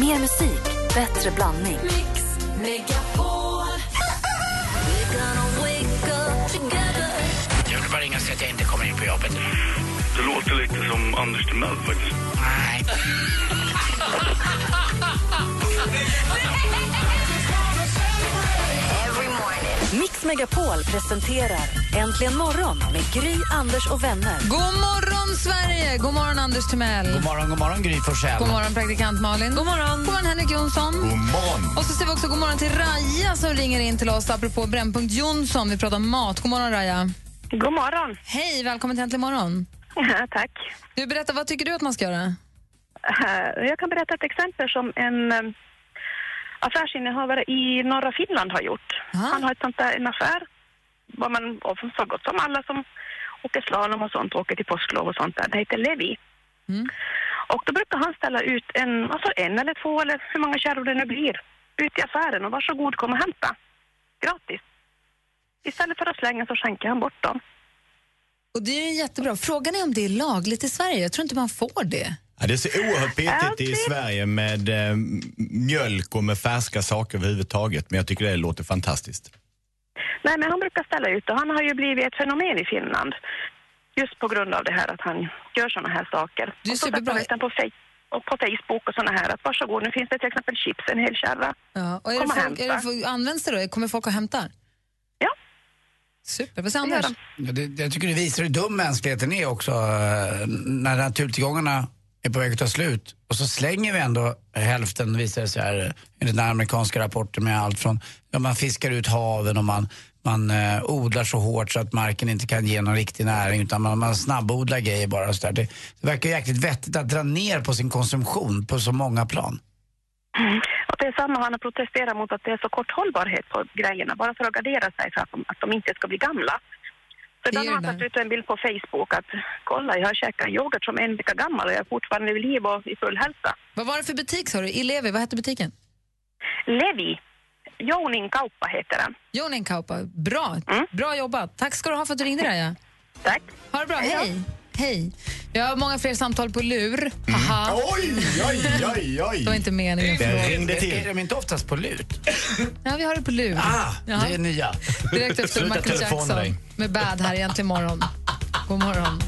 Mer musik, bättre blandning. Jag vill bara ringa och säga att jag inte kommer in på jobbet. Det låter lite som Anders Timell faktiskt. Nej. Mix Megapol presenterar Äntligen morgon med Gry, Anders och vänner. God morgon, Sverige! God morgon, Anders Timell. God morgon, god morgon Gry Forssell. God morgon, praktikant Malin. God morgon, god morgon Henrik Jonsson. God morgon. Och så säger vi också god morgon till Raja som ringer in till oss apropå Brännpunkt Jonsson. Vi pratar om mat. God morgon, Raja. God morgon. Hej, välkommen till Äntligen morgon. Ja, tack. Du, berätta, vad tycker du att man ska göra? Eh, Jag kan berätta ett exempel som en eh, affärsinnehavare i norra Finland har gjort. Aha. Han har ett sånt där, en affär var man, och så gott som alla som åker slalom och sånt åker till påsklov och sånt där. Det heter Levi. Mm. Och då brukar han ställa ut en, alltså en eller två eller hur många kärror det nu blir ut i affären och varsågod kom och hämta. Gratis. Istället för att slänga så skänker han bort dem. Och Det är ju jättebra. Frågan är om det är lagligt i Sverige. Jag tror inte man får det. Ja, det är så oerhört petigt i Sverige med eh, mjölk och med färska saker överhuvudtaget. Men jag tycker det låter fantastiskt. Nej, men han brukar ställa ut och han har ju blivit ett fenomen i Finland. Just på grund av det här att han gör såna här saker. Det är och så superbra. sätter han på, och på Facebook och såna här att varsågod, nu finns det till exempel chips, en hel kärra. Ja. Och är Kom det folk, är hämta. det, folk- används det då? Kommer folk och hämtar? Ja, Super. Vad säger Anders? de. Ja, det, jag tycker det visar hur dum mänskligheten är också eh, när naturtillgångarna är på väg att ta slut. Och så slänger vi ändå hälften, visar det sig här, enligt den amerikanska rapporten med allt från, ja, man fiskar ut haven och man, man eh, odlar så hårt så att marken inte kan ge någon riktig näring utan man, man snabbodlar grejer bara. Och så där. Det, det verkar jäkligt vettigt att dra ner på sin konsumtion på så många plan. Mm. Och det är samma, han har protesterat mot att det är så kort hållbarhet på grejerna, bara för att gardera sig för att de, att de inte ska bli gamla. Ibland är har där. ut en bild på Facebook att kolla, jag har käkat yoghurt som en vecka gammal och jag är fortfarande vid liv och i full hälsa. Vad var det för butik sa du? I Levi? Vad hette butiken? Levi, Jounin kauppa heter den. Jonin Kauppa. Bra. Mm. Bra jobbat. Tack ska du ha för att du ringde, Raja. Tack. Ha det bra. Hej. Hej. Hej. Vi har många fler samtal på lur. Haha. Oj, oj, oj, oj. Det var inte meningen. Det ringde Är, är till. de inte oftast på lut? Ja, vi har det på lur. Ah, Ja. det är nya. Direkt efter Sluta Michael Jackson med Bad här egentligen imorgon. God morgon.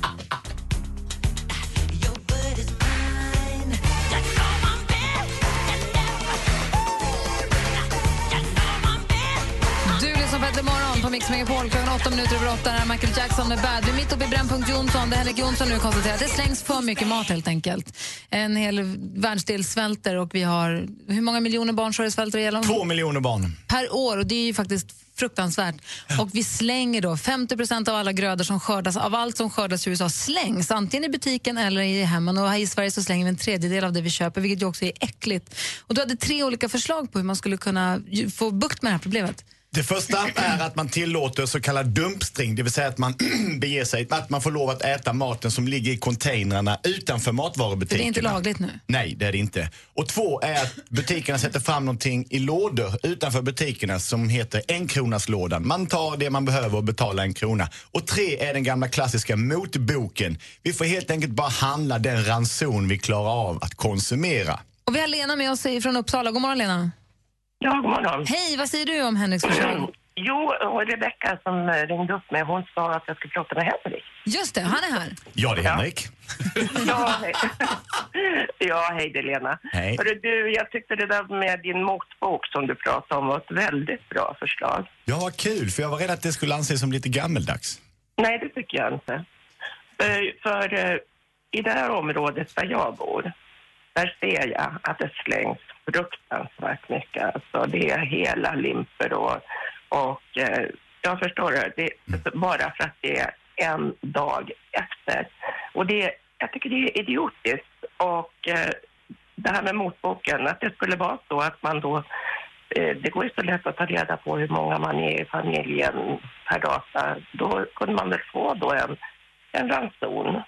Morgon på Mix Megapol. Klockan åtta minuter över åtta. Här är Michael Jackson med Bad. Vi är mitt uppe i Brännpunkt Jonsson. Det Henrik Jonsson nu konstaterar det slängs för mycket mat helt enkelt. En hel världsdel svälter och vi har... Hur många miljoner barn så det svälter ihjäl? Två miljoner barn. per år och det är ju faktiskt fruktansvärt. Och vi slänger då 50% av alla grödor som skördas, av allt som skördas i USA slängs antingen i butiken eller i hemmen och här i Sverige så slänger vi en tredjedel av det vi köper vilket ju också är äckligt. Och du hade tre olika förslag på hur man skulle kunna få bukt med det här problemet. Det första är att man tillåter så kallad dumpstring, det vill säga att man beger sig, att man får lov att äta maten som ligger i containrarna utanför För matvarubutikerna. det är inte lagligt nu. Nej, det är det inte. Och två är att butikerna sätter fram någonting i lådor utanför butikerna som heter enkronaslådan. Man tar det man behöver och betalar en krona. Och tre är den gamla klassiska motboken. Vi får helt enkelt bara handla den ranson vi klarar av att konsumera. Och vi har Lena med oss från Uppsala. God morgon Lena. Ja, god morgon. Hej, vad säger du om Henriks förslag? Jo, och Rebecka som eh, ringde upp mig, hon sa att jag skulle prata med Henrik. Just det, han är här. Ja, det är Henrik. Ja, hej. ja, hej det är Lena. Hej. Hörru, du, jag tyckte det där med din motbok som du pratade om var ett väldigt bra förslag. Ja, vad kul, för jag var rädd att det skulle anses som lite gammeldags. Nej, det tycker jag inte. För, för eh, i det här området där jag bor, där ser jag att det slängs fruktansvärt mycket. Alltså, det är hela limper och, och eh, jag förstår det, det bara för att det är en dag efter. Och det, jag tycker det är idiotiskt. Och eh, det här med motboken, att det skulle vara så att man då eh, det går ju så lätt att ta reda på hur många man är i familjen per data. Då kunde man väl få då en, en ranson.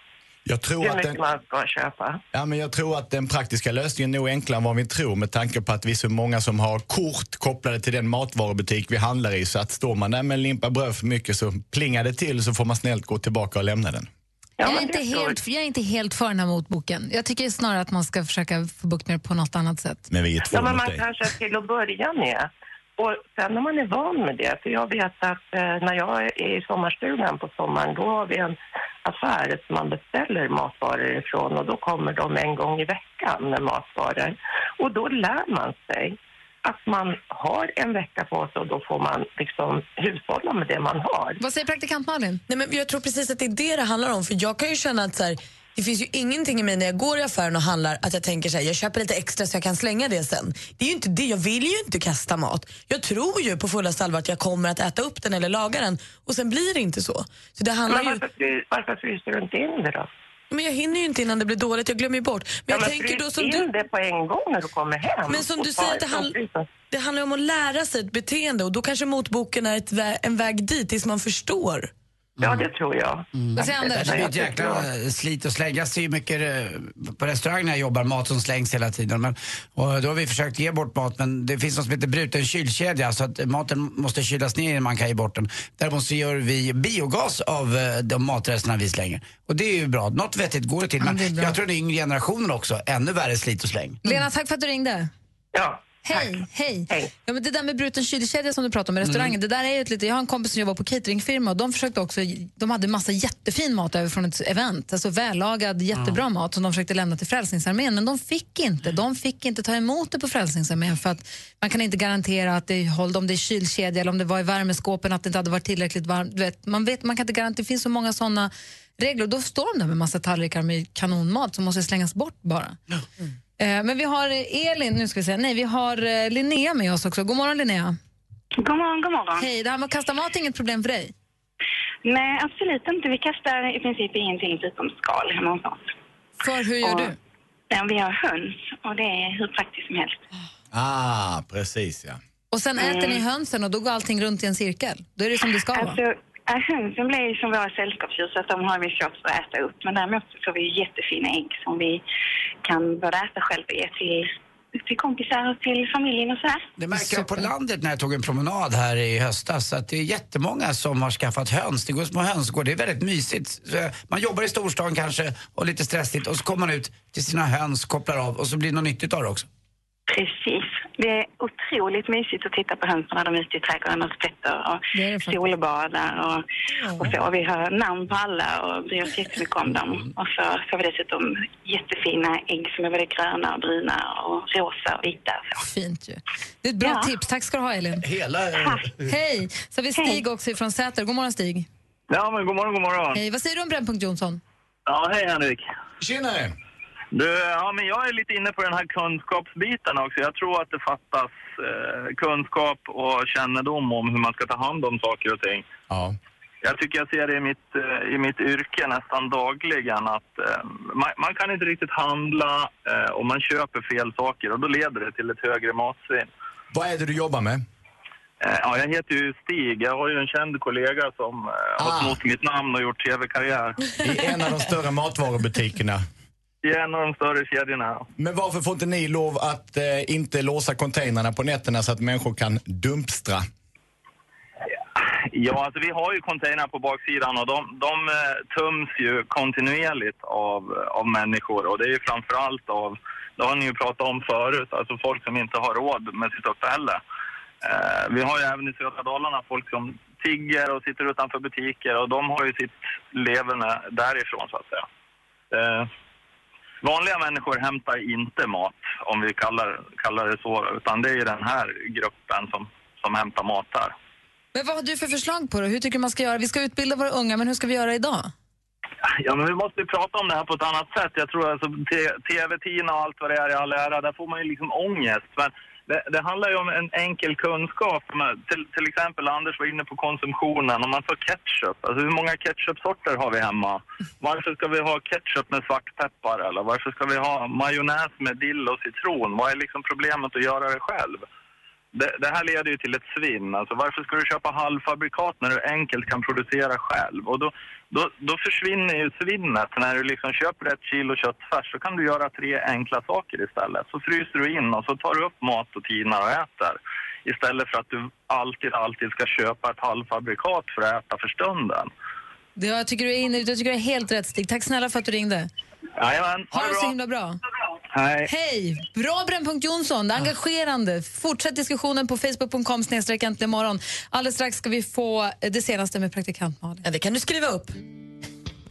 Jag tror, att mycket den, man ska köpa. ja, men jag tror att den praktiska lösningen är nog enklare än vad vi tror med tanke på att vi är så många som har kort kopplade till den matvarubutik vi handlar i. Så att står man där med en limpa bröd för mycket så plingar det till så får man snällt gå tillbaka och lämna den. Jag är, inte helt, jag är inte helt för den här motboken. Jag tycker snarare att man ska försöka få bukt med det på något annat sätt. Men vi är två Ja, men man dig. kanske till att börja med. Och sen när man är van med det, för jag vet att eh, när jag är i sommarstugan på sommaren, då har vi en affär som man beställer matvaror ifrån och då kommer de en gång i veckan med matvaror. Och då lär man sig att man har en vecka på sig och då får man liksom hushålla med det man har. Vad säger praktikant Malin? Nej, men jag tror precis att det är det det handlar om. För Jag kan ju känna att så här, det finns ju ingenting i mig när jag går i affären och handlar att jag tänker så här, jag köper lite extra så jag kan slänga det sen. Det är ju inte det. Jag vill ju inte kasta mat. Jag tror ju på fullaste allvar att jag kommer att äta upp den eller laga den och sen blir det inte så. Så det handlar Men ju... varför, fry- varför fryser du inte in det då? Men jag hinner ju inte innan det blir dåligt, jag glömmer ju bort. Men jag ja, men tänker då som in du... det på en gång när du kommer hem. Men som du säger, att det, frysen. det handlar om att lära sig ett beteende och då kanske motboken är ett vä en väg dit tills man förstår. Ja, det tror jag. Vad säger Anders? Det blir ett jäkla slit och släng. Jag ser ju mycket eh, på restaurang när jag jobbar, mat som slängs hela tiden. Men, och då har vi försökt ge bort mat men det finns något som heter bruten kylkedja så att maten måste kylas ner innan man kan ge bort den. Däremot så gör vi biogas av eh, de matresterna vi slänger. Och det är ju bra. Något vettigt går det till. Men är jag tror den yngre generationen också, ännu värre slit och släng. Lena, tack för att du ringde. Ja. Hej, hej. Hej. Ja, men det där med bruten kylkedja som du pratar om i restaurangen, det där är ett lite, jag har en kompis som jobbar på cateringfirma och de försökte också, de hade massa jättefin mat över från ett event, alltså vällagad, jättebra mat som de försökte lämna till Frälsningsarmén, men de fick inte, de fick inte ta emot det på Frälsningsarmén för att man kan inte garantera att det höll, om det är kylkedja eller om det var i värmeskåpen att det inte hade varit tillräckligt varmt. Du vet, man, vet, man kan inte garantera, det finns så många sådana regler och då står de där med massa tallrikar med kanonmat som måste slängas bort bara. Eh, Men vi har Elin, nu ska vi se, nej vi har eh, Linnea med oss också. God morgon Linnea. God morgon, god morgon. Hej, det här med att kasta mat är inget problem för dig? Nej, absolut inte. Vi kastar i princip ingenting utom skal hemma hos oss. För hur gör Och- du? Ja, vi har höns och det är hur praktiskt som helst. Ah, precis ja. Och sen äter ni hönsen och då går allting runt i en cirkel? Då är det som det ska Alltså, vara? Hönsen blir som våra sällskapsdjur så att de har vi svårt för att äta upp. Men däremot så får vi jättefina ägg som vi kan både äta själv och ge till, till kompisar och till familjen och sådär. Det märker jag på landet när jag tog en promenad här i höstas. Att det är jättemånga som har skaffat höns. Det går små hönsgårdar. Det är väldigt mysigt. Man jobbar i storstan kanske och lite stressigt och så kommer man ut till sina höns, kopplar av och så blir det något nyttigt av det också. Precis. Det är otroligt mysigt att titta på hönsen när de är ute i trädgården och sprätter och solbadar och, och så. Vi har namn på alla och bryr oss jättemycket om dem. Och så får vi dessutom jättefina ägg som är både gröna och bruna och rosa och vita. Så. Fint ju. Det är ett bra Ja. tips. Tack ska du ha Elin. Hela... Hej! Så har vi Stig också från Säter. God morgon Stig. Ja, men god morgon, god morgon. Hej, vad säger du om Brännpunkt Jonsson? Ja, hej Henrik. Tjenare! Du, ja, men jag är lite inne på den här kunskapsbiten också. Jag tror att det fattas eh, kunskap och kännedom om hur man ska ta hand om saker och ting. Ja. Jag tycker jag ser det i mitt, eh, i mitt yrke nästan dagligen att eh, man, man kan inte riktigt handla eh, och man köper fel saker och då leder det till ett högre matsvinn. Vad är det du jobbar med? Eh, ja, jag heter ju Stig. Jag har ju en känd kollega som eh, har Ah. snott mitt namn och gjort tv-karriär I en av de större matvarubutikerna. I en av de större kedjorna. Men varför får inte ni lov att eh, inte låsa containrarna på nätterna så att människor kan dumpstra? Ja, alltså vi har ju containrar på baksidan och de, de eh, töms ju kontinuerligt av, av människor och det är ju framförallt av, det har ni ju pratat om förut, alltså folk som inte har råd med sitt uppehälle. Eh, vi har ju även i södra Dalarna folk som tigger och sitter utanför butiker och de har ju sitt leverne därifrån så att säga. Eh, vanliga människor hämtar inte mat, om vi kallar, kallar det så, utan det är den här gruppen som, som hämtar mat där. Men vad har du för förslag på det? Hur tycker man ska göra? Vi ska utbilda våra unga, men hur ska vi göra idag? Ja, men vi måste ju prata om det här på ett annat sätt. Jag tror alltså tv-tina och allt vad det är i all ära, där får man ju liksom ångest. Men det, det handlar ju om en enkel kunskap. Till, till exempel, Anders var inne på konsumtionen. Om man tar ketchup, alltså hur många ketchupsorter har vi hemma? Varför ska vi ha ketchup med svartpeppar eller varför ska vi ha majonnäs med dill och citron? Vad är liksom problemet att göra det själv? Det, det här leder ju till ett svinn. Alltså, varför ska du köpa halvfabrikat när du enkelt kan producera själv? Och då, då, då försvinner ju svinnet. När du liksom köper ett kilo köttfärs så kan du göra tre enkla saker istället. Så fryser du in och så tar du upp mat och tinar och äter. Istället för att du alltid, alltid ska köpa ett halvfabrikat för att äta för stunden. Jag tycker du är, inne, jag tycker du är helt rätt, Stig. Tack snälla för att du ringde. Jajamän, Ha ha det så himla bra. Hej. Hej! Bra Brännpunkt Jonsson, det är engagerande. Fortsätt diskussionen på facebook.com snedstreck äntligen morgon. Alldeles strax ska vi få det senaste med praktikant Malin. Ja, det kan du skriva upp.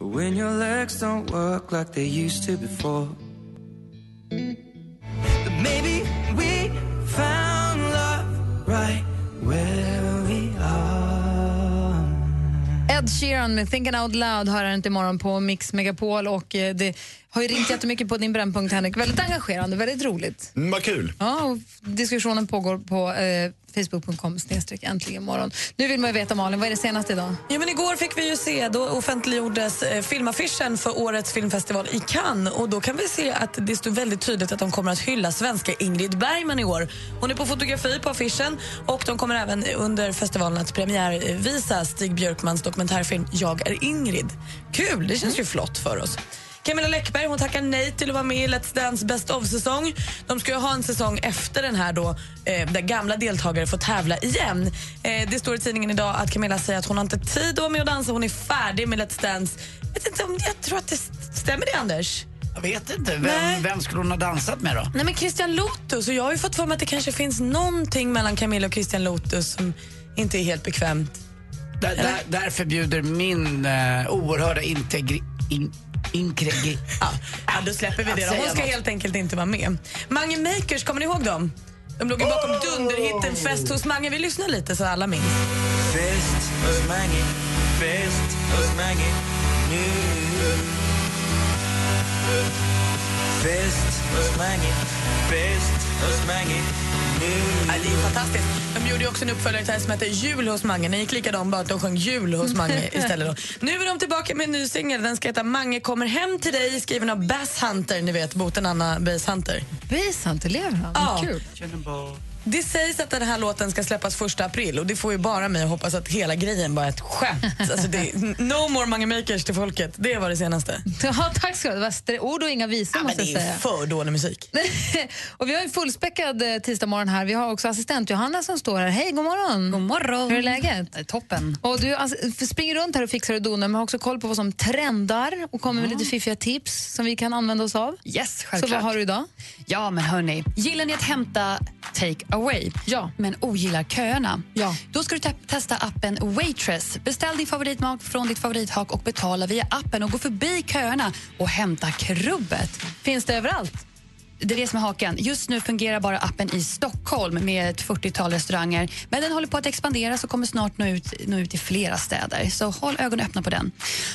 When your legs don't work like they used to before. But maybe we found love right where we are. Ed Sheeran med Thinking Out Loud hör här inte imorgon på Mix Megapol och eh, det har ju ringt jättemycket på din Brännpunkt Henrik. Väldigt engagerande, väldigt roligt. Mm, vad kul. Ja, och diskussionen pågår på eh, facebook.com snedstreck äntligen morgon. Nu vill man ju veta Malin, vad är det senaste idag? Ja, men igår fick vi ju se, då offentliggjordes eh, filmaffischen för årets filmfestival i Cannes och då kan vi se att det står väldigt tydligt att de kommer att hylla svenska Ingrid Bergman i år. Hon är på fotografi på affischen och de kommer även under festivalen att premiärvisa Stig Björkmans dokumentärfilm Jag är Ingrid. Kul, det känns ju flott för oss. Camilla Läckberg hon tackar nej till att vara med i Let's Dance Best of-säsong. De ska ha en säsong efter den här då, eh, där gamla deltagare får tävla igen. Eh, det står i tidningen idag att Camilla säger att hon har inte tid att vara med och dansa. Hon är färdig med Let's Dance. Jag, vet inte om, jag tror att det stämmer det, Anders. Jag vet inte. Vem, vem skulle hon ha dansat med då? Nej men Christian Lotus, och jag har ju fått för mig att det kanske finns någonting mellan Camilla och Christian Lotus som inte är helt bekvämt. Där, där, där förbjuder min uh, oerhörda integri... In, inkregi... Ja, ja, då släpper vi det. Då. Hon ska något. helt enkelt inte vara med. Mange Makers, kommer ni ihåg dem? De låg ju bakom dunderhitten Fest hos Mange. Vi lyssnar lite så alla minns. Fest hos Mange, fest hos Mange nu. Hos Mange, fest hos Mange nu. Ja, det är fantastiskt. De gjorde också en uppföljare till det här som heter Jul hos Mange. Den gick likadant, bara att de sjöng Jul hos Mange istället. Då. Nu är de tillbaka med en ny singel. Den ska heta Mange kommer hem till dig, skriven av Bass Hunter. Ni vet, boten Anna Bass Hunter. Basant, lever han? Ja. Kul. Det sägs att den här låten ska släppas första april och det får ju bara mig att hoppas att hela grejen bara är ett skämt. Alltså det är, no more Mange Makers till folket. Det var det senaste. Ja, tack ska du ha. Det var ord och inga visor Ja, men måste det jag är säga. ju för dålig musik. och vi har en fullspäckad eh, tisdagmorgon här. Vi har också assistent Johanna som står här. Hej, god morgon. God morgon. Hur är läget? Toppen. Och du alltså, springer runt här och fixar och donar men har också koll på vad som trendar och kommer med lite fiffiga tips som vi kan använda oss av. Yes, Så självklart. vad har du idag? Ja, men hörni, gillar ni att hämta take away Ja. men ogillar köerna? Ja. Då ska du te- testa appen Waitress. Beställ din favoritmat från ditt favorithak och betala via appen och gå förbi köerna och hämta krubbet. Finns det överallt? Det är det som är haken. Just nu fungerar bara appen i Stockholm med ett 40-tal restauranger. Men den håller på att expandera så kommer snart nå ut, nå ut i flera städer. Så håll ögonen öppna på den.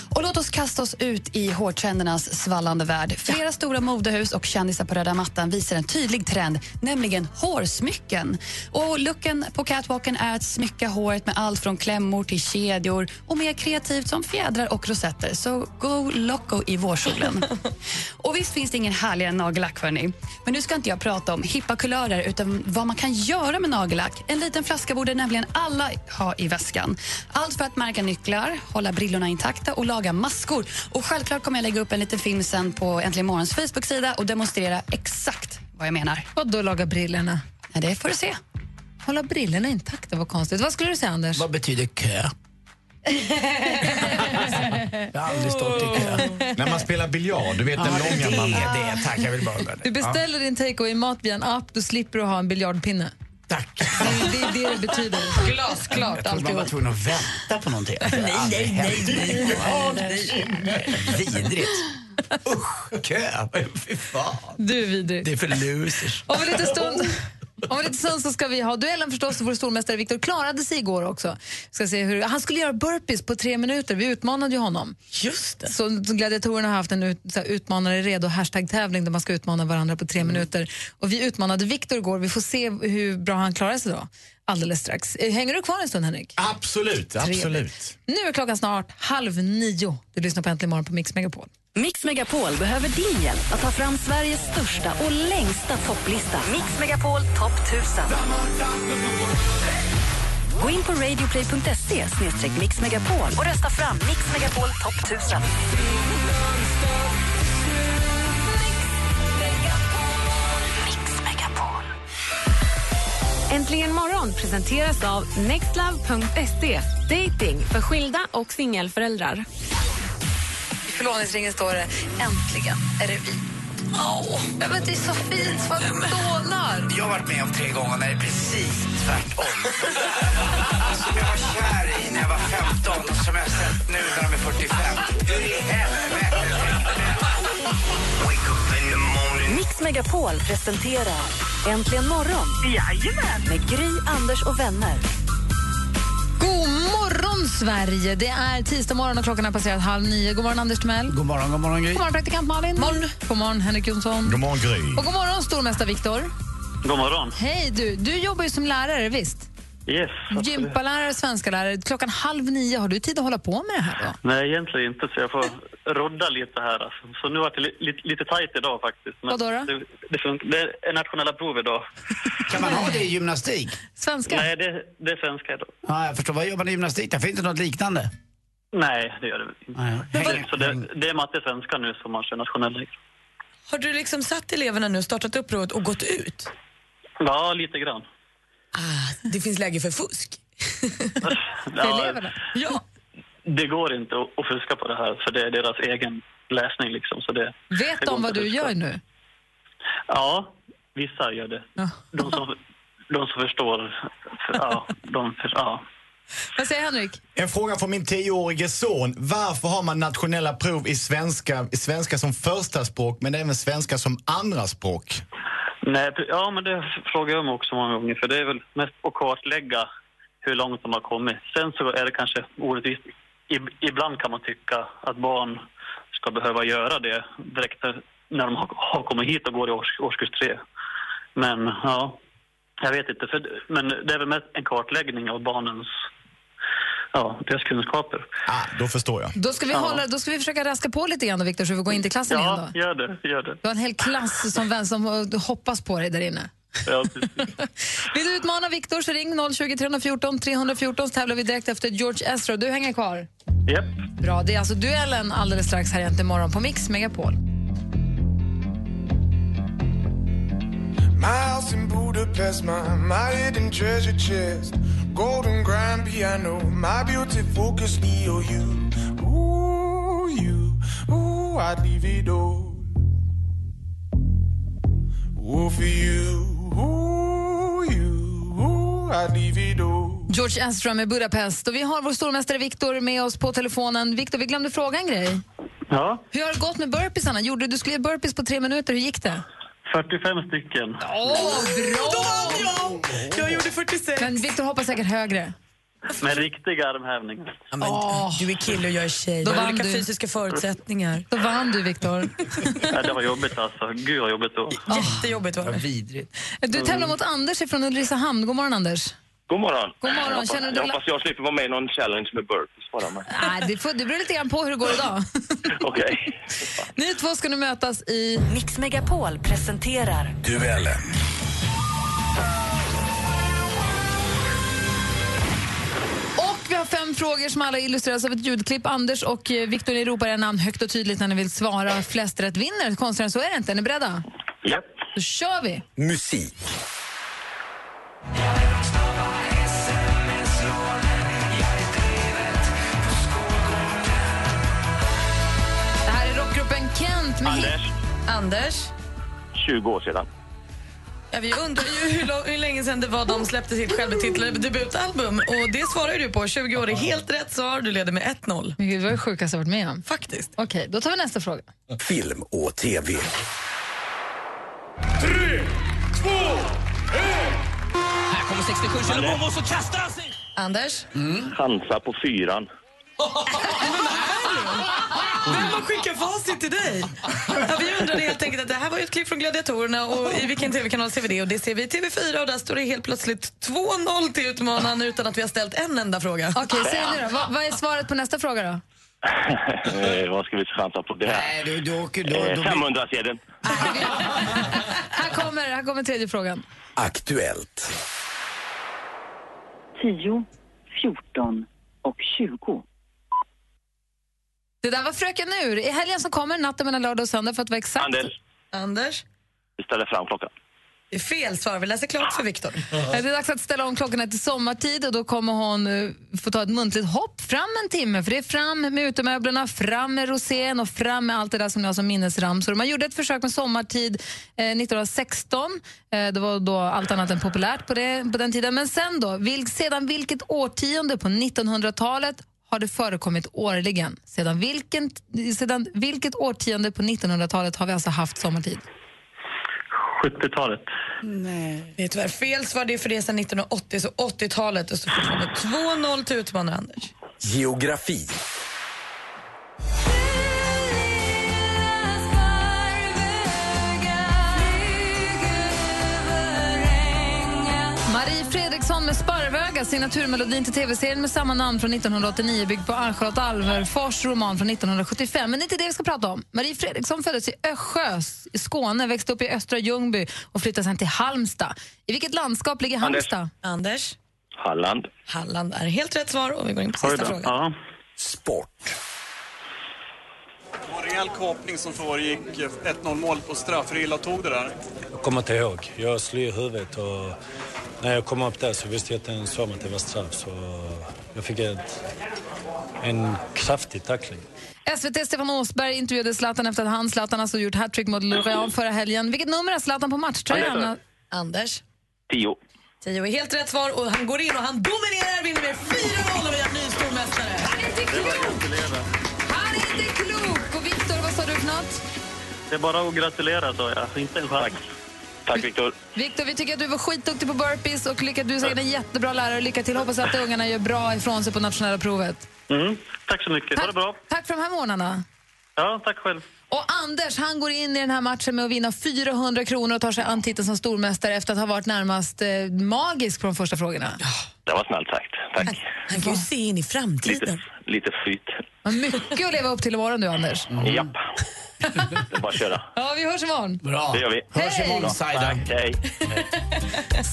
Och låt oss kasta oss ut i hårtrendernas svallande värld. Flera stora modehus och kändisar på röda mattan visar en tydlig trend, nämligen hårsmycken. Och looken på catwalken är att smycka håret med allt från klämmor till kedjor och mer kreativt som fjädrar och rosetter. Så go loco i vårsolen. och visst finns det ingen härligare nagellack, hörni. Men nu ska inte jag prata om hippa kulörer utan vad man kan göra med nagellack. En liten flaska borde nämligen alla ha i väskan. Allt för att märka nycklar, hålla brillorna intakta och laga maskor. Och självklart kommer jag lägga upp en liten film sen på Äntligen Morgons Facebook-sida och demonstrera exakt vad jag menar. Vad då laga brillorna? Ja, det får du se. Hålla brillorna intakta, vad konstigt. Vad skulle du säga Anders? Vad betyder kö? jag har aldrig stått i kö. När man spelar biljard, du vet den det långa man... är det. Tack, jag vill bara undra det. Du beställer din takeaway-mat via en app, då slipper du ha en biljardpinne. Tack. Det är det det betyder. Glasklart Jag trodde man var tvungen att vänta på någonting. Nej, nej, nej, nej. Vidrigt. Usch, kö. Fy fan. Du är vidrig. Det är för losers. Om en liten stund, om en liten stund så ska vi ha duellen förstås. Vår stormästare Viktor klarade sig igår också. Ska se hur, han skulle göra burpees på tre minuter. Vi utmanade ju honom. Just det. Så gladiatorerna har haft en ut, så här, utmanare redo hashtag-tävling där man ska utmana varandra på tre minuter. Och vi utmanade Viktor igår. Vi får se hur bra han klarar sig då. Alldeles strax. Eh, Hänger du kvar en stund Henrik? Absolut, absolut. Nu är klockan snart halv nio. Du lyssnar på Äntligen morgon på Mix Megapol. Mix Megapol behöver din hjälp att ta fram Sveriges största och längsta topplista. Mix Megapol topp 1000. Gå in på radioplay.se mixmegapol och rösta fram Mix Megapol topp 1000. Äntligen morgon presenteras av nextlove.se. Dating för skilda och singelföräldrar. Förlovningsringen står det äntligen är det vi. Åh, jag vet, det är så fint. Vad dånar. Jag har varit med om tre gånger när det är precis tvärtom. som jag var kär i när jag var 15 och som jag har sett nu när de är 45. Hur i helvete Mix Megapol presenterar Äntligen morgon med Gry, Anders och vänner. God Sverige! Det är tisdag morgon och klockan har passerat halv nio. God morgon, Anders Timell. God morgon, god morgon, Gry. God morgon, praktikant Malin. Morgon. God morgon, Henrik Jonsson. God morgon Gry. Och god morgon, stormästare Viktor. God morgon. Hej, du. Du jobbar ju som lärare, visst? Yes. absolut. Gympalärare, svenska lärare. Klockan halv nio. Har du tid att hålla på med det här då? Nej, egentligen inte, så jag får rodda lite här. Alltså. Så nu var det li- lite, lite tajt idag faktiskt. Men Vadå då? Det, det, funkar. det är nationella prov idag. Kan man ha det i gymnastik? Svenska? Nej, det, det är svenska idag. Ja, jag förstår. Vad gör man i gymnastik? Det finns det något liknande? Nej, det gör det inte. Nej. Så det, det är matte svenska nu som man kör nationella. Har du liksom satt eleverna nu, startat upp provet och gått ut? Ja, lite grann. Ah, det finns läge för fusk. Ja, Ja. Det går inte att, fuska på det här, för det är deras egen läsning liksom. Så det, Vet det de vad du gör nu? Ja, vissa gör det. De som, de som förstår, för, ja, de för, ja. Vad säger Henrik? En fråga från min tioårige son. Varför har man nationella prov i svenska, i svenska som första språk men även svenska som andra språk? Nej, ja, men det frågar jag mig också många gånger, för det är väl mest att kartlägga hur långt de har kommit. Sen så är det kanske orättvist. I- Ibland kan man tycka att barn ska behöva göra det direkt när- de har, kommit hit och går i års, årskurs tre. Men ja, jag vet inte. För, men det är väl mest en kartläggning av barnens, ja, deras kunskaper. Ah, då förstår jag. Då ska vi, Ja. hålla, då ska vi försöka raska på lite grann då, Viktor, så vi går in till klassen igen Ja, då. gör det, gör det. Du har en hel klass som, vän, som hoppas på dig där inne. Ja. Vill du utmana Viktor så ring 020 314 314 så tävlar vi direkt efter George Ezra. Du hänger kvar. Japp. Bra, det är alltså duellen alldeles strax här egentligen imorgon på Mix Megapol. My house in Budapest, my, my hidden treasure chest. Golden grand piano, my beauty focus, Leo, you. Ooh, you. Ooh, I'd leave it all. Ooh, for you. Ooh, you. Ooh. George Ezra med Budapest. Och vi har vår stormästare Viktor med oss på telefonen. Viktor, vi glömde fråga en grej. Ja, Hur har det gått med burpeesarna? Gjorde, du skulle göra burpees på tre minuter. Hur gick det? 45 stycken. Åh, bra! jag! Jag gjorde 46. Men Viktor hoppas säkert högre. Med riktiga armhävningar. Ja, men, Du är kille och jag är tjej. Då har vann olika du. fysiska förutsättningar. Då vann du, Viktor. Ja, det var jobbigt alltså. Gud vad jobbigt det var. Jättejobbigt var det. Vidrigt. Du tävlar mot Anders från Ulricehamn. God morgon, Anders. God morgon. God morgon. Jag hoppas, Känner du jag hoppas jag slipper vara med i någon challenge med burpees bara. Nej, det, får, det beror lite grann på hur det går idag. Okej. Ni två ska nu mötas i... Mix Megapol presenterar Duellen. Frågor som alla illustreras av ett ljudklipp. Anders och eh, Viktor, ni ropar era namn högt och tydligt när ni vill svara. Flest rätt vinner. Konstigare så är det inte. Är ni beredda? Japp. Då kör vi! Musik. Det här är rockgruppen Kent med Anders, Anders? 20 år sedan. Ja, vi undrar ju hur, lång, hur länge sedan det var de släppte sitt självbetitlade debutalbum. Och det svarar du på. 20 år är helt rätt svar. Du leder med 1-0. Gud, det var det sjukaste jag varit med om. Faktiskt. Okej, då tar vi nästa fråga. Film och TV. Tre, två, Här kommer 67 Kilomomo så kastar han sig! Anders? Hansa på fyran. Vem har skickat facit till dig? Ja, vi undrade helt enkelt att det här var ett klipp från Gladiatorerna och i vilken tv-kanal ser vi det? Och det ser vi i TV4 och där står det helt plötsligt 2-0 till utmanaren utan att vi har ställt en enda fråga. Okej, säg nu då. Vad, vad är svaret på nästa fråga då? eh, vad ska vi chansa på det här? Nej, du, du åker... Då, Eh, då, 500-sedeln. Här kommer, här kommer tredje frågan. Aktuellt. 10, 14 och 20. Det där var Fröken Ur. I helgen som kommer, natten mellan lördag och söndag för att vara exakt. Anders, Anders? vi ställer fram klockan. Det är fel svar. Vi läser klart för Viktor. Eh, Det är dags att ställa om klockorna till sommartid och då kommer hon eh, få ta ett muntligt hopp fram en timme. För det är fram med utemöblerna, fram med rosén och fram med allt det där som ni har som minnesramsor. Man gjorde ett försök med sommartid eh, 1916. Eh, det var då allt annat än populärt på, det, på den tiden. Men sen då, vil, sedan vilket årtionde på 1900-talet har det förekommit årligen? Sedan, vilken, sedan vilket årtionde på 1900-talet har vi alltså haft sommartid? 70-talet. Nej. Det är tyvärr fel svar. Det är för det sedan 1980, så 80-talet. Och så fortfarande 2-0 till utmanare Anders. Geografi. Sparvöga, signaturmelodin till tv-serien med samma namn från 1989 byggd på Ann-Charlotte Alverfors roman från 1975. Men det är inte det vi ska prata om. Marie Fredriksson föddes i Östjö i Skåne, växte upp i Östra Ljungby och flyttade sen till Halmstad. I vilket landskap ligger. Halmstad? Anders. Halland. Halland är helt rätt svar och vi går in på sista frågan. Ja. Sport. Det var en rejäl kapning som föregick 1-0 mål på straff. Hur illa tog det där? Jag kommer inte ihåg. Jag slog i huvudet och när jag kom upp där så visste jag inte ens om att det var straff. Så jag fick ett, en kraftig tackling. SVT Stefan Åsberg intervjuade Zlatan efter att han, Zlatan, alltså gjort hattrick mot Lorient förra helgen. Vilket nummer har Zlatan på matchtröjan? Anders. Tio. 10 är helt rätt svar och han går in och han dominerar, vinner med 4-0 och vi har ny stormästare. Han är inte klok! Han är inte klok! Och Viktor, vad sa du för något? Det är bara att gratulera, sa jag. Inte en chans. Tack, Viktor. Viktor, vi tycker att du var skitduktig på burpees och lycka, du är säkert en jättebra lärare. Lycka till. Hoppas att ungarna gör bra ifrån sig på nationella provet. Mm. Tack så mycket. Ha det bra. Tack för de här månaderna. Ja, tack själv. Och Anders han går in i den här matchen med att vinna 400 kronor och tar sig an titeln som stormästare efter att ha varit närmast eh, magisk på de första frågorna. Det var snällt sagt. Tack. Han kan ju se in i framtiden. Lite flyt. Vad mycket att leva upp till imorgon du, Anders. Japp. Det är bara att köra. Ja, vi hörs imorgon. Bra. Det gör vi. Hörs imorgon, Bra. Saida. Tack, hej.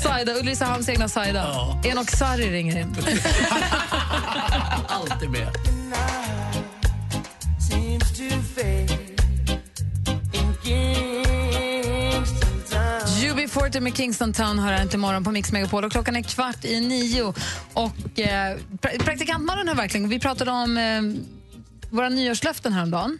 Saida, Ulricehamns egna Saida. Ja. Enok Sarri ringer in. Alltid med. UB40 med Kingston Town har här till morgon på Mix Megapol och klockan är kvart i nio. Och, eh, pra praktikantmannen har verkligen, vi pratade om eh, våra nyårslöften häromdagen.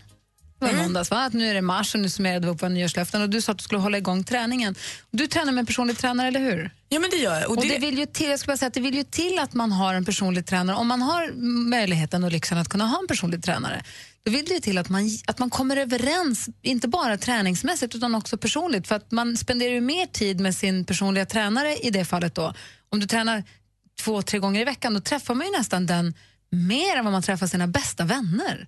Var måndags, va? Att nu är det mars och nu summerade vi upp våra nyårslöften och du sa att du skulle hålla igång träningen. Du tränar med en personlig tränare, eller hur? Ja, men det gör jag. Och Och det... det- vill ju till, jag ska bara säga att det vill ju till att man har en personlig tränare. Om man har möjligheten och lyxen att kunna ha en personlig tränare, då vill det ju till att man, att man kommer överens, inte bara träningsmässigt utan också personligt. För att man spenderar ju mer tid med sin personliga tränare i det fallet då. Om du tränar två, tre gånger i veckan, då träffar man ju nästan den mer än vad man träffar sina bästa vänner.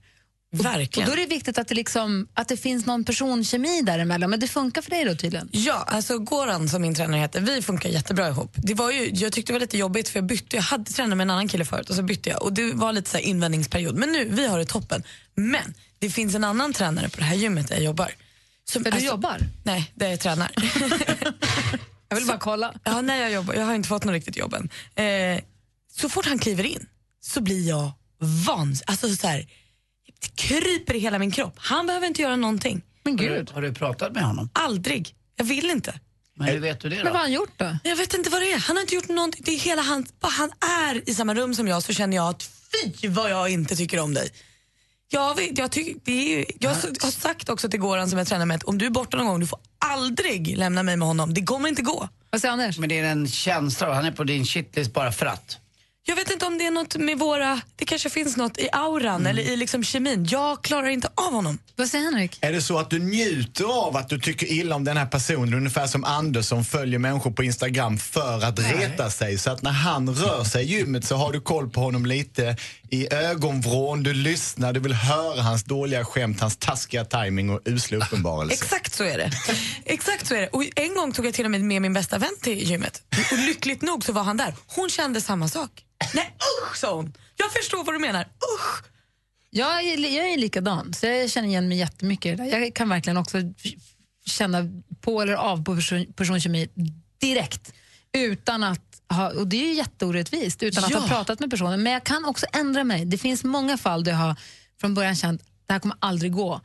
Verkligen. Och då är det viktigt att det, liksom, att det finns någon personkemi däremellan. Men det funkar för dig då tydligen? Ja, alltså Goran som min tränare heter, vi funkar jättebra ihop. Det var ju, jag tyckte det var lite jobbigt för jag bytte, jag hade tränat med en annan kille förut och så bytte jag och det var lite så invändningsperiod. Men nu, vi har det toppen. Men det finns en annan tränare på det här gymmet där jag jobbar. Som, Där du jobbar? Nej, där jag tränar. jag vill bara kolla. Ja, nej, jag, jobbar, jag har inte fått något riktigt jobb än. Eh, så fort han kliver in så blir jag vansinnig. Alltså så här, det kryper i hela min kropp. Han behöver inte göra någonting. Men Har du, har du pratat med honom? Aldrig. Jag vill inte. Men hur vet du det då? Men vad har han gjort då? Jag vet inte vad det är. Han har inte gjort någonting. Det är hela han, bara han är i samma rum som jag så känner jag att fy vad jag inte tycker om dig. Jag, vet, jag, tycker, det är ju, jag har sagt också till Goran som jag tränar med att om du är borta någon gång, du får aldrig lämna mig med honom. Det kommer inte gå. Vad säger Anders? Men det är en känsla, han är på din shitlist bara för att. Jag vet inte om det är något med våra, det kanske finns något i auran Mm. eller i liksom kemin. Jag klarar inte av honom. Vad säger Henrik? Är det så att du njuter av att du tycker illa om den här personen, ungefär som Anders som följer människor på Instagram för att reta sig. Så att när han rör sig i gymmet så har du koll på honom lite i ögonvrån, du lyssnar, du vill höra hans dåliga skämt, hans taskiga timing och usla uppenbarelse. Exakt så är det. Exakt så är det. Och en gång tog jag till och med med min bästa vän till gymmet. Och lyckligt nog så var han där. Hon kände samma sak. Nej usch sa hon. Jag förstår vad du menar. Usch. Jag är, jag är likadan, så jag känner igen mig jättemycket i det där. Jag kan verkligen också känna på eller av på person, personkemi direkt. Utan att ha, och det är ju jätteorättvist, utan att Ja. ha pratat med personen. Men jag kan också ändra mig. Det finns många fall där jag har från början känt det här kommer aldrig gå.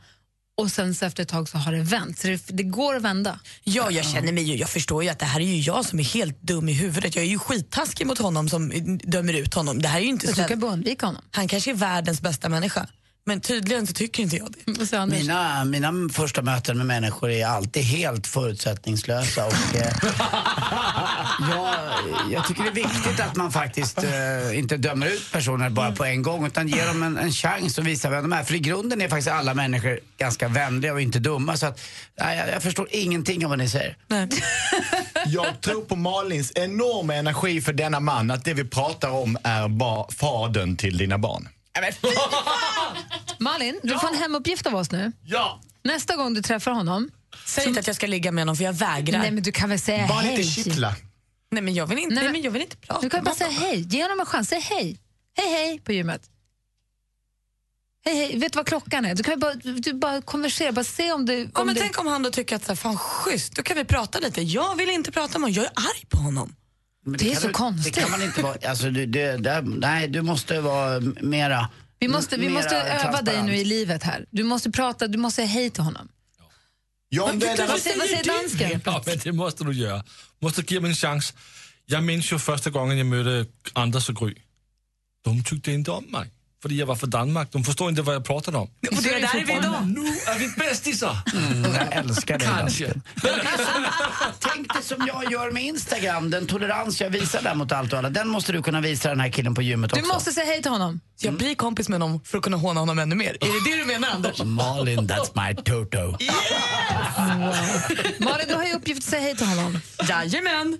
och sen så efter ett tag så har det vänt. Så det, det går att vända. Ja, jag känner mig ju, jag förstår ju att det här är ju jag som är helt dum i huvudet. Jag är ju skittaskig mot honom som dömer ut honom. Det här är ju inte Så du kan undvika honom. Han kanske är världens bästa människa. Men tydligen så tycker inte jag det. Mina, mina första möten med människor är alltid helt förutsättningslösa. Och, eh, jag, jag tycker det är viktigt att man faktiskt eh, inte dömer ut personer bara på en gång utan ger dem en, en chans att visa vem de är. För i grunden är faktiskt alla människor ganska vänliga och inte dumma. Så att, nej, jag, jag förstår ingenting av vad ni säger. Jag tror på Malins enorma energi för denna man, att det vi pratar om är bara fadern till dina barn. Malin, du får en hemuppgift av oss nu. Ja. Nästa gång du träffar honom... Säg inte att jag ska ligga med honom för jag vägrar. Nej, men du kan väl säga Bara hej. inte kittla. Nej men jag vill inte, nej, men jag vill inte prata Du kan bara med säga hej. Ge honom en chans. Säg hej. Hej, hej på gymmet. Hej, hej. Vet du vad klockan är? Du kan ju bara, du bara konversera. Bara se om du... Ja, om men du... tänk om han då tycker att så här, fan schysst, då kan vi prata lite. Jag vill inte prata med honom, jag är arg på honom. Men Det är så du, konstigt. Det kan man inte vara. Alltså, du, det, det, nej, du måste vara mera Vi måste, vi måste öva dig nu i livet här. Du måste prata, du måste säga hej till honom. Ja, Vad- vad, vad, säger, vad säger dansken? Ja, men det måste du göra. Måste ge mig en chans. Jag minns ju första gången jag mötte Anders och Gry. De tyckte inte om mig. För jag var från Danmark. De förstår inte vad jag pratade om. Och det är där är vi idag. Nu är vi bästisar! Mm, jag älskar det. Kanske. Tänk dig som jag gör med Instagram, den tolerans jag visar där mot allt och alla. Den måste du kunna visa den här killen på gymmet Du också. måste säga hej till honom. Jag blir kompis med honom för att kunna håna honom ännu mer. Är det det du menar Anders? Malin, that's my toto. Malin, du har ju uppgift att säga hej till honom. Jajamän.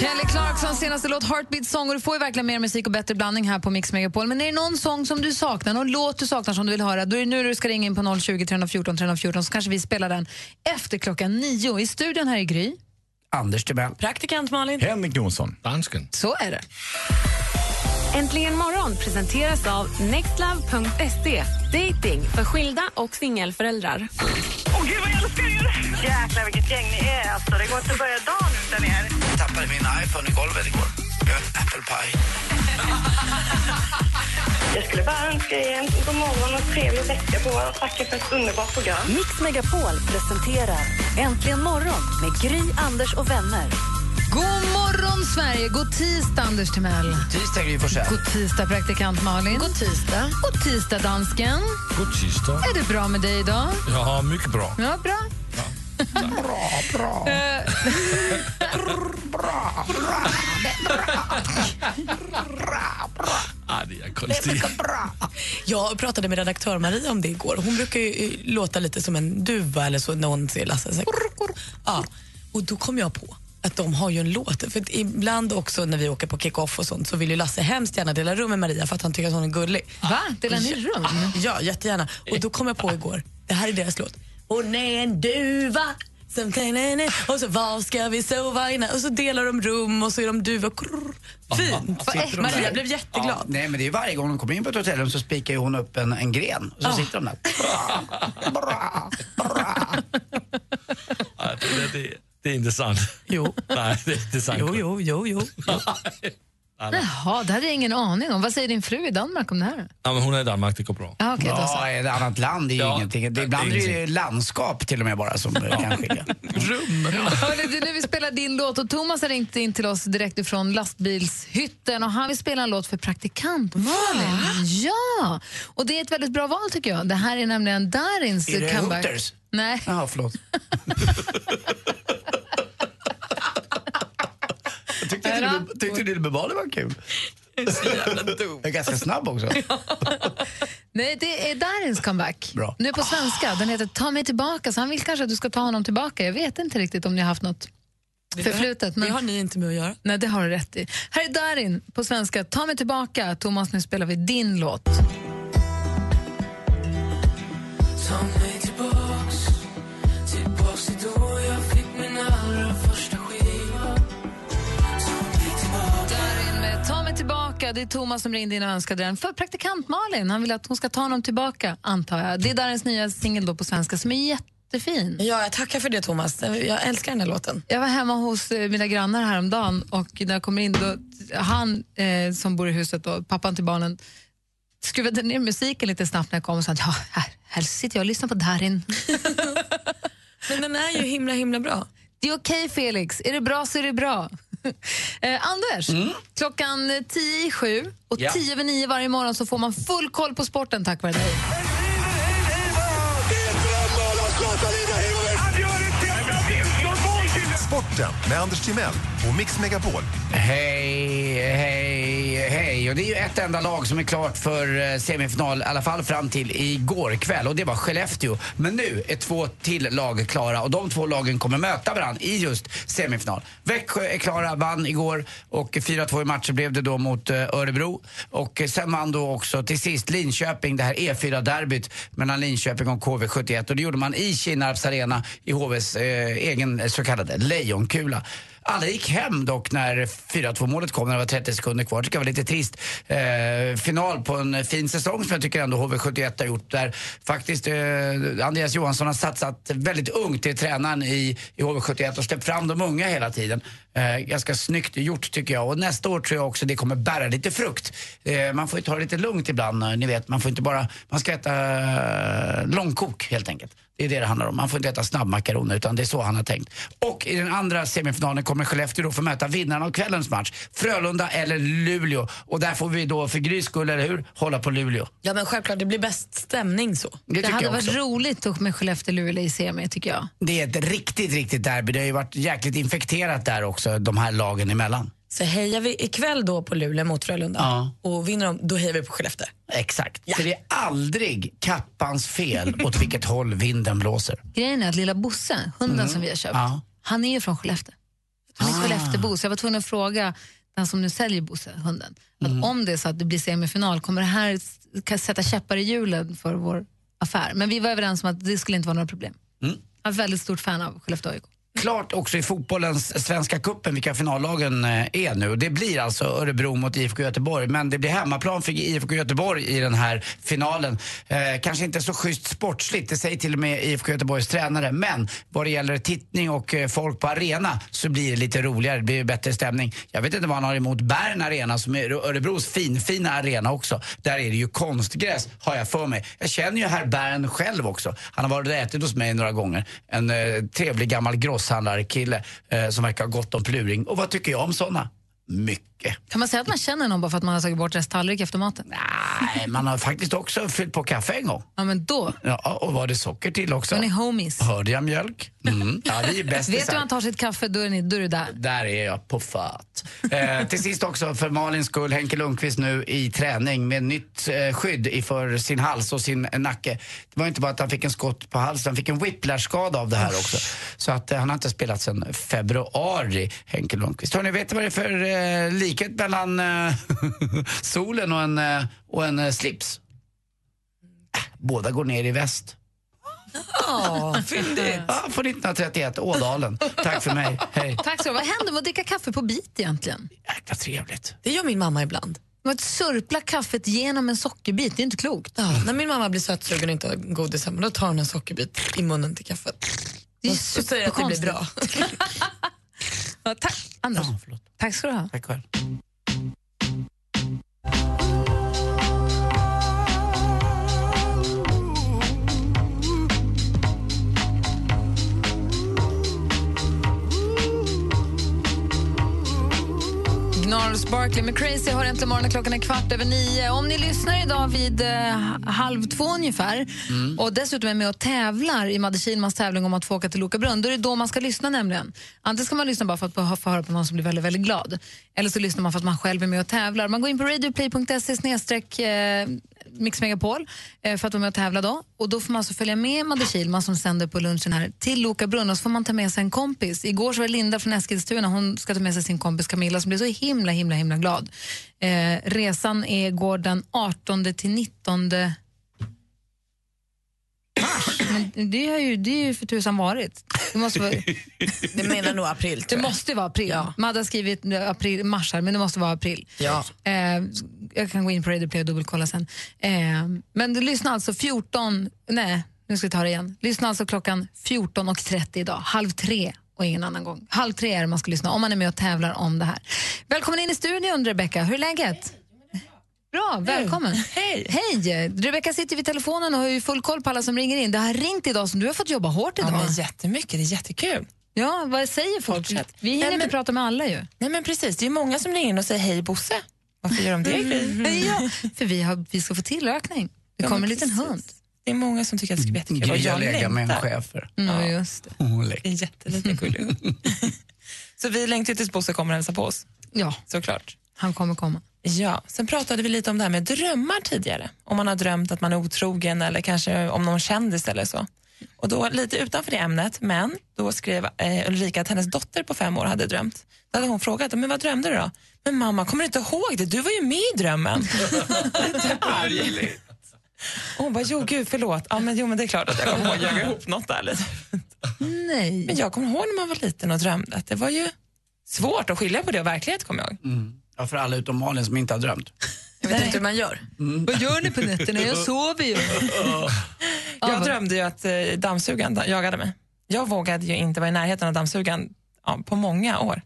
Kelly Clarksons senaste låt Heartbeat Song och du får ju verkligen mer musik och bättre blandning här på Mix Megapol. Men är det någon sång som du saknar, någon låt du saknar som du vill höra, då är det nu du ska ringa in på 020 314 314 så kanske vi spelar den efter klockan nio. I studion här i Gry. Anders Timell. Praktikant Malin. Henrik Jonsson. Dansken. Så är det. Äntligen morgon presenteras av nextlove.se. Dating för skilda och singelföräldrar. Åh gud vad jag älskar er! Jäklar vilket gäng ni är alltså. Det går inte att börja dagen utan er. Jag tappade min iPhone i golvet igår. Jag åt apple pie. Jag skulle bara önska er en god morgon och trevlig vecka på och tacka för ett underbart program. Mix Megapol presenterar Äntligen morgon med Gry, Anders och vänner. God morgon, Sverige! God tisdag, Anders Timell. Tisdag Gry Forssell. God tisdag, praktikant Malin. God tisdag. God tisdag, dansken. God tisdag. Är det bra med dig idag? Ja, mycket bra. Ja, bra. Bra, bra. Eh, Ah, det är konstigt. Jag pratade med redaktör Maria om det igår. Hon brukar ju eh, låta lite som en duva eller så när hon ser Lasse. Så ja. Och då kom jag på att de har ju en låt. För ibland också när vi åker på kick-off och sånt så vill ju Lasse hemskt gärna dela rum med Maria för att han tycker att hon är gullig. Va? Delar ni rum? Ja, jättegärna. Och då kom jag på igår, det här är deras låt. Hon är en duva som och så var ska vi sova innan? Och så delar de rum och så är de duva. Krrr. Fint. De Maria där? blev jätteglad. Ja, nej, men det är varje gång de kommer in på ett hotellrum så spikar hon upp en, en gren och så Ja. sitter de där. Ah, det, det, det är inte sant. Jo. Nej, det är inte sant. Jo, jo, jo, jo. Jaha, det hade jag ingen aning om. Vad säger din fru i Danmark om det här? Ja, men hon är i Danmark, det går bra. Då så. Ja, ett annat land är ju Ja, ingenting. Det, det är ibland är det ju landskap till och med bara som kan skilja. Hörrni, du, nu vi spelar din låt och Thomas har ringt in till oss direkt ifrån lastbilshytten och han vill spela en låt för praktikant Malin. Ja, och det är ett väldigt bra val tycker jag. Det här är nämligen Darins Är det comeback. Hooters? Nej. Ja, förlåt. Tyckte Ära. Lill- tyckte Lill-Babali var kul. Så jävla dum. Jag är ganska snabb också. Nej, det är Darins comeback. Bra. Nu på svenska. Den heter Ta mig tillbaka, så han vill kanske att du ska ta honom tillbaka. Jag vet inte riktigt om ni har haft något förflutet. Det har ni inte med att göra. Nej, det har du rätt i. Här är Darin på svenska. Ta mig tillbaka. Thomas, nu spelar vi din låt. Tillbaka. Det är Thomas som ringde in och önskade den för praktikant Malin. Han vill att hon ska ta honom tillbaka, antar jag. Det är Darins nya singel då på svenska som är jättefin. Ja, jag tackar för det Thomas. Jag älskar den här låten. Jag var hemma hos eh, mina grannar häromdagen och när jag kommer in, då, han eh, som bor i huset, då, pappan till barnen, skruvade ner musiken lite snabbt när jag kom och sa att ja, här, här sitter jag och lyssnar på Darin. Men den är ju himla himla bra. Det är okej Felix, är det bra så är det bra. Eh, Anders, klockan eh, tio i sju och Ja. tio över nio varje morgon så får man full koll på sporten tack vare dig. Sporten med Anders Timell och Mix Megapol. Hej, hej, hej. Och det är ju ett enda lag som är klart för eh, semifinal, i alla fall fram till igår kväll. Och det var Skellefteå. Men nu är två till lag klara och de två lagen kommer möta varandra i just semifinal. Växjö är klara, vann igår och 4-2 i matcher blev det då mot eh, Örebro. Och eh, sen vann då också till sist Linköping, det här E4-derbyt mellan Linköping och KV71. Och det gjorde man i Kinnarps arena i HVs eh, egen så kallade lejonkula. Alla gick hem dock när 4-2 målet kom när det var 30 sekunder kvar. Det tycker jag var lite trist. Eh, final på en fin säsong som jag tycker ändå HV71 har gjort. Där faktiskt eh, Andreas Johansson har satsat väldigt ungt till tränaren i, i HV71 och släppt fram de unga hela tiden. Eh, ganska snyggt gjort tycker jag. Och nästa år tror jag också det kommer bära lite frukt. Eh, man får ju ta det lite lugnt ibland. Eh, ni vet, man får inte bara... Man ska äta eh, långkok helt enkelt. Det är det det handlar om. Man får inte äta snabbmakaroner utan det är så han har tänkt. Och i den andra semifinalen kommer Skellefteå då få möta vinnaren av kvällens match. Frölunda eller Luleå. Och där får vi då för Grys skull, eller hur, hålla på Luleå. Ja men självklart, det blir bäst stämning så. Det Det, hade varit roligt med Skellefteå-Luleå i semi tycker jag. Det är ett riktigt, riktigt derby. Det har ju varit jäkligt infekterat där också, de här lagen emellan. Så hejar vi ikväll då på Luleå mot Frölunda Ja. och vinner de, då hejar vi på Skellefteå. Exakt. För det är aldrig kappans fel åt vilket håll vinden blåser. Grejen är att lilla Bosse, hunden Mm. som vi har köpt, Ja. han är ju från Skellefteå. Han är Ah. Skellefteåbo, så jag var tvungen att fråga den som nu säljer Bosse, hunden, att Mm. om det är så att det blir semifinal, kommer det här kan sätta käppar i hjulen för vår affär? Men vi var överens om att det skulle inte vara några problem. Mm. Jag är väldigt stort fan av Skellefteå AIK. Klart också i fotbollens Svenska cupen vilka finallagen eh, är nu. Det blir alltså Örebro mot IFK Göteborg men det blir hemmaplan för IFK Göteborg i den här finalen. Eh, kanske inte så schysst sportsligt, det säger till och med IFK Göteborgs tränare. Men vad det gäller tittning och eh, folk på arena så blir det lite roligare, det blir bättre stämning. Jag vet inte vad han har emot Bern Arena som är Örebros finfina arena också. Där är det ju konstgräs har jag för mig. Jag känner ju herr Bern själv också. Han har varit och ätit hos mig några gånger. En eh, trevlig gammal grosshandlarkille eh, som verkar ha gott om pluring. Och vad tycker jag om sådana? Mycket. Kan man säga att man känner någon bara för att man har tagit bort resttallrik efter maten? Nej, man har faktiskt också fyllt på kaffe en gång. Ja, men då. Ja, och var det socker till också? Då är ni homies. Hörde jag mjölk? Mm. Ja, vi är bästisar. Vet du hur han tar sitt kaffe, då är, ni, då är du där. Där är jag på fat. Eh, till sist också för Malins skull, Henke Lundqvist nu i träning med nytt eh, skydd för sin hals och sin eh, nacke. Det var inte bara att han fick en skott på halsen, han fick en whiplash-skada av det här också. Så att eh, han har inte spelat sedan februari, Henke Lundqvist. Hörrni, vet du vad det är för eh, likhet mellan eh, solen och en, eh, och en eh, slips? Äh, båda går ner i väst. Ja, fyndigt. Ja, från 1931, Ådalen. Tack för mig, hej. Tack så Vad händer med att dricka kaffe på bit egentligen? Jäkla trevligt. Det gör min mamma ibland. Men Att sörpla kaffet genom en sockerbit, det är inte klokt. Ja, när min mamma blir sötsugen och inte har godis hemma, då tar hon en sockerbit i munnen till kaffet. Det är och så säger att det blir bra. Ja, tack, Anders. tack ska du ha. Tack själv. Gnarls Barkley med Crazy har äntligen morgonen. Klockan är kvart över nio. Om ni lyssnar idag vid eh, halv två ungefär och dessutom är med och tävlar i Madde Kihlmans tävling om att få åka till Lokabrunn, då är det då man ska lyssna nämligen. Antingen ska man lyssna bara för att få höra på någon som blir väldigt, väldigt glad. Eller så lyssnar man för att man själv är med och tävlar. Man går in på radioplay.se Mix Megapol eh, för att vara med och tävla då. Och då får man alltså följa med Madde Kihlman som sänder på lunchen här till Lokabrunn och så får man ta med sig en kompis. Igår så var det Linda från Eskilstuna, hon ska ta med sig sin kompis Camilla som blir så himla, himla, himla glad. Eh, resan är, går den 18 till 19. Men det har ju, det är ju för tusan varit. Det måste vara, Det menar nog april det måste vara april. Madde har skrivit april, mars här, men det måste vara april. Ja. Eh, jag kan gå in på Radio Play och dubbelkolla sen. Eh, men du lyssnar alltså 14, nej, Nu ska vi ta det igen. Lyssna alltså klockan 14.30 idag, halv tre och ingen annan gång. Halv tre är det man ska lyssna om man är med och tävlar om det här. Välkommen in i studion, Rebecca. Hur är läget? Bra, välkommen. Hej. Hej! Rebecca sitter vid telefonen och har ju full koll på alla som ringer in. Det har ringt idag, så du har fått jobba hårt idag. Ja, men jättemycket, det är jättekul. Ja, vad säger folk? Vi hinner Nej, inte men- prata med alla ju. Nej men precis, det är många som ringer in och säger hej Bosse. Varför gör de det? Gry? Ja, för vi, har, vi ska få tillökning. Det Ja, kommer en liten hund. Det är många som tycker att det ska bli jättekul. Gry har jag legat med en chefer. Mm, just det. Hon är en jätteliten gullig hund. Så vi längtar tills Bosse kommer och hälsar på oss. Ja, Såklart. Han kommer komma. Ja, sen pratade vi lite om det här med drömmar tidigare. Om man har drömt att man är otrogen eller kanske om någon kändis eller så. Och då lite utanför det ämnet, men då skrev eh, Ulrika att hennes dotter på fem år hade drömt. Då hade hon frågat, men vad drömde du då? Men mamma, kommer du inte ihåg det? Du var ju med i drömmen. Och hon bara, jo gud förlåt. Ja, men, jo men det är klart att jag kommer ihåg, jag ihop något där lite. Nej. Men jag kommer ihåg när man var liten och drömde att det var ju svårt att skilja på det och verklighet kommer jag ihåg. Mm. Ja, för alla utom Malin som inte har drömt. Jag vet inte hur man gör. Vad gör ni på nätterna? Jag sover ju. Jag drömde ju att eh, dammsugaren da- jagade mig. Jag vågade ju inte vara i närheten av dammsugaren ja, på många år.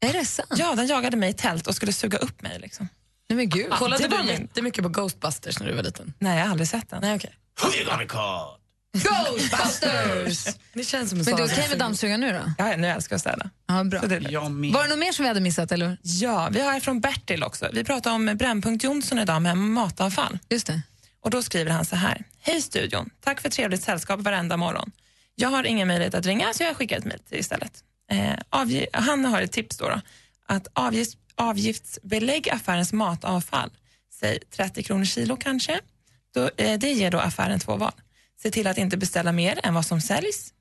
Är det sant? Ja, den jagade mig i tält och skulle suga upp mig. Liksom. Nej men gud. Ja, Kollade det du min- jättemycket på Ghostbusters när du var liten? Nej, jag har aldrig sett den. Nej, okej. Ghostbusters! Det känns som en Men du är okej med dammsugaren nu då? Ja, nu älskar jag att städa. Ja, bra. Så det är lugnt. Jag med. Var det något mer som vi hade missat? Eller? Ja, vi har här från Bertil också. Vi pratar om Brännpunkt Jonsson idag med matavfall. Just det. Och då skriver han så här. Hej studion, tack för trevligt sällskap varenda morgon. Jag har ingen möjlighet att ringa så jag skickar ett mejl istället. Eh, han har ett tips då, då att avgifts- avgiftsbelägg affärens matavfall. Säg 30 kronor kilo kanske. Då, eh, det ger då affären två val. Se till att inte beställa mer än vad som säljs.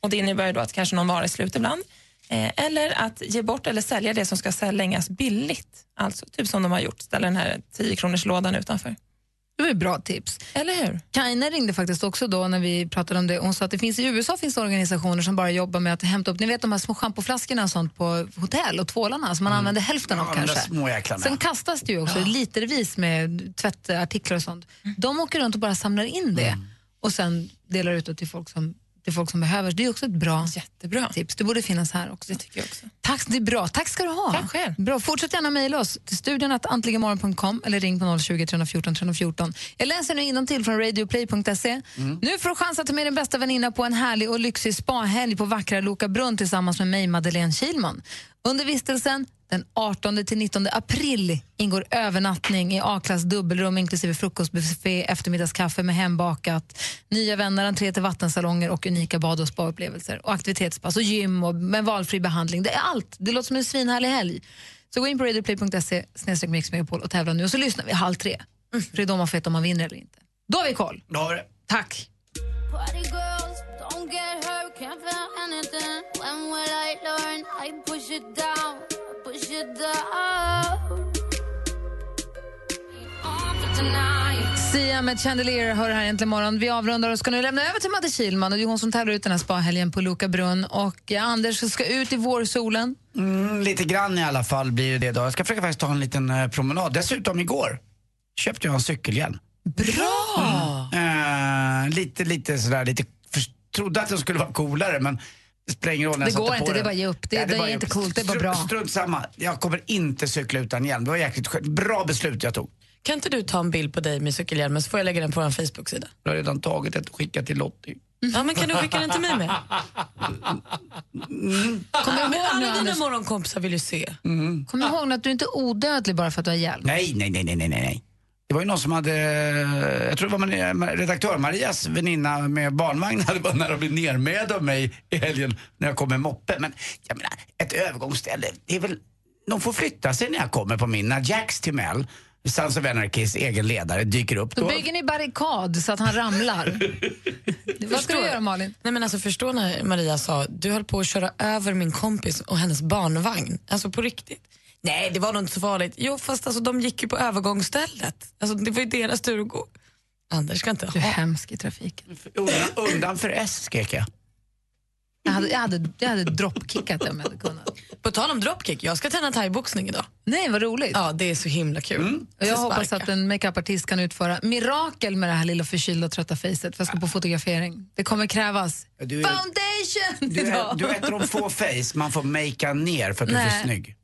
Och Det innebär då att kanske någon vara är slut ibland. Eh, eller att ge bort eller sälja det som ska slängas billigt. Alltså typ som de har gjort, ställa den här 10 kronors lådan utanför. Det var ett bra tips. Eller hur? Kaina ringde faktiskt också då när vi pratade om det. Hon sa att det finns, i USA finns det organisationer som bara jobbar med att hämta upp ni vet de här små schampoflaskorna och sånt på hotell och tvålarna som man använder hälften av Ja, kanske. små jäklarna. Sen kastas det ju också litervis med tvättartiklar och sånt. De åker runt och bara samlar in det och sen delar ut det till folk som, till folk som behöver. Det är också ett bra Jättebra. tips. Det borde finnas här också. Det tycker jag också. Tack, det är bra. Tack ska du ha. Tack själv. Bra. Fortsätt gärna mejla oss till studion att antligenmorgon.com eller ring på 020 314 314. Jag läser nu till från radioplay.se. Nu får du chans att ta med din bästa väninna på en härlig och lyxig spahelg på vackra Loka Brunn tillsammans med mig, Madeleine Kilman. Under vistelsen den 18 till 19 april ingår övernattning i A-klass dubbelrum inklusive frukostbuffé, eftermiddagskaffe med hembakat, nya vänner, entré till vattensalonger och unika bad och spaupplevelser och aktivitetspass och gym och med valfri behandling. Det är allt. Det låter som en svinhärlig helg. Så gå in på radioplay.se mixmegapol och tävla nu och så lyssnar vi halv tre. För det är då man får veta om man vinner eller inte. Då har vi koll. Då har vi det. Tack. Party Sia med Chandelier hör här äntligen morgon. Vi avrundar och ska nu lämna över till Madde Kilman. Och det är hon som tävlar ut den här spahelgen på Loka Brunn. Och eh, Anders ska ut i vårsolen. Mm, lite grann i alla fall blir det då. Jag ska försöka faktiskt ta en liten eh, promenad. Dessutom igår köpte jag en cykelhjälm. Bra! Eh, lite, lite sådär, lite, för, trodde att den skulle vara coolare men det spelar ingen roll när Det jag går satte på inte, det är bara ge upp. Det- Ja, det är bara ge inte coolt, det är bara bra. Strunt samma, jag kommer inte cykla utan hjälm. Det var jäkligt skönt. Bra beslut jag tog. Kan inte du ta en bild på dig med cykelhjälmen så får jag lägga den på vår Facebook-sida? Jag har redan tagit ett och skickat till Lottie. Ja, men kan du skicka den till mig med? Kom ihåg alla dina morgonkompisar vill ju se. Kom ihåg att du inte är odödlig bara för att du har hjälm. Nej, nej, nej, nej, nej. Det var ju någon som hade, jag tror det var Maria- redaktör Marias väninna med barnvagn hade bara nära att bli nermed av mig i helgen när jag kom med moppe. Men jag menar, ett övergångsställe, det är väl, de får flytta sig när jag kommer på min, när Jax Timell, Sons of Anarchys egen ledare, dyker upp. Då bygger ni barrikad så att han ramlar. Vad ska du göra Malin? Nej, men alltså, förstå när Maria sa du höll på att köra över min kompis och hennes barnvagn. Alltså på riktigt. Nej, det var nog inte så farligt. Jo, fast alltså, de gick ju på övergångsstället. Alltså, det var ju deras tur att gå. Anders ska inte Du är ha. hemsk i trafiken. Undan, undan för S, skrek jag. Jag hade, jag hade, jag hade droppkickat det om jag hade kunnat. På tal om dropkick, jag ska träna thaiboxning idag. Nej, vad roligt. Ja, det är så himla kul. Och jag hoppas att en makeupartist kan utföra mirakel med det här lilla förkylda trötta facet för jag ska på fotografering. Det kommer krävas Du är, foundation du, är, idag. du är ett av de få face man får makea ner för att bli för snygg.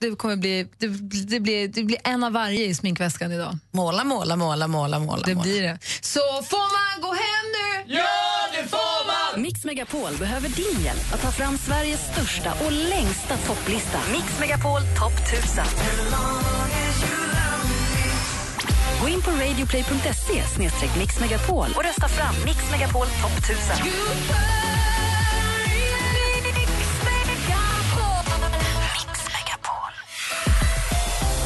Det kommer bli, det, det, blir, det blir en av varje i sminkväskan idag. Måla, måla, måla, måla, måla. Det måla. blir det. Så får man gå hem nu? Ja, det får man! Mix Megapol behöver din hjälp att ta fram Sveriges största och längsta topplista. Mix Megapol topp 1000. Gå in på radioplay.se mixmegapol och rösta fram Mix Megapol topp 1000.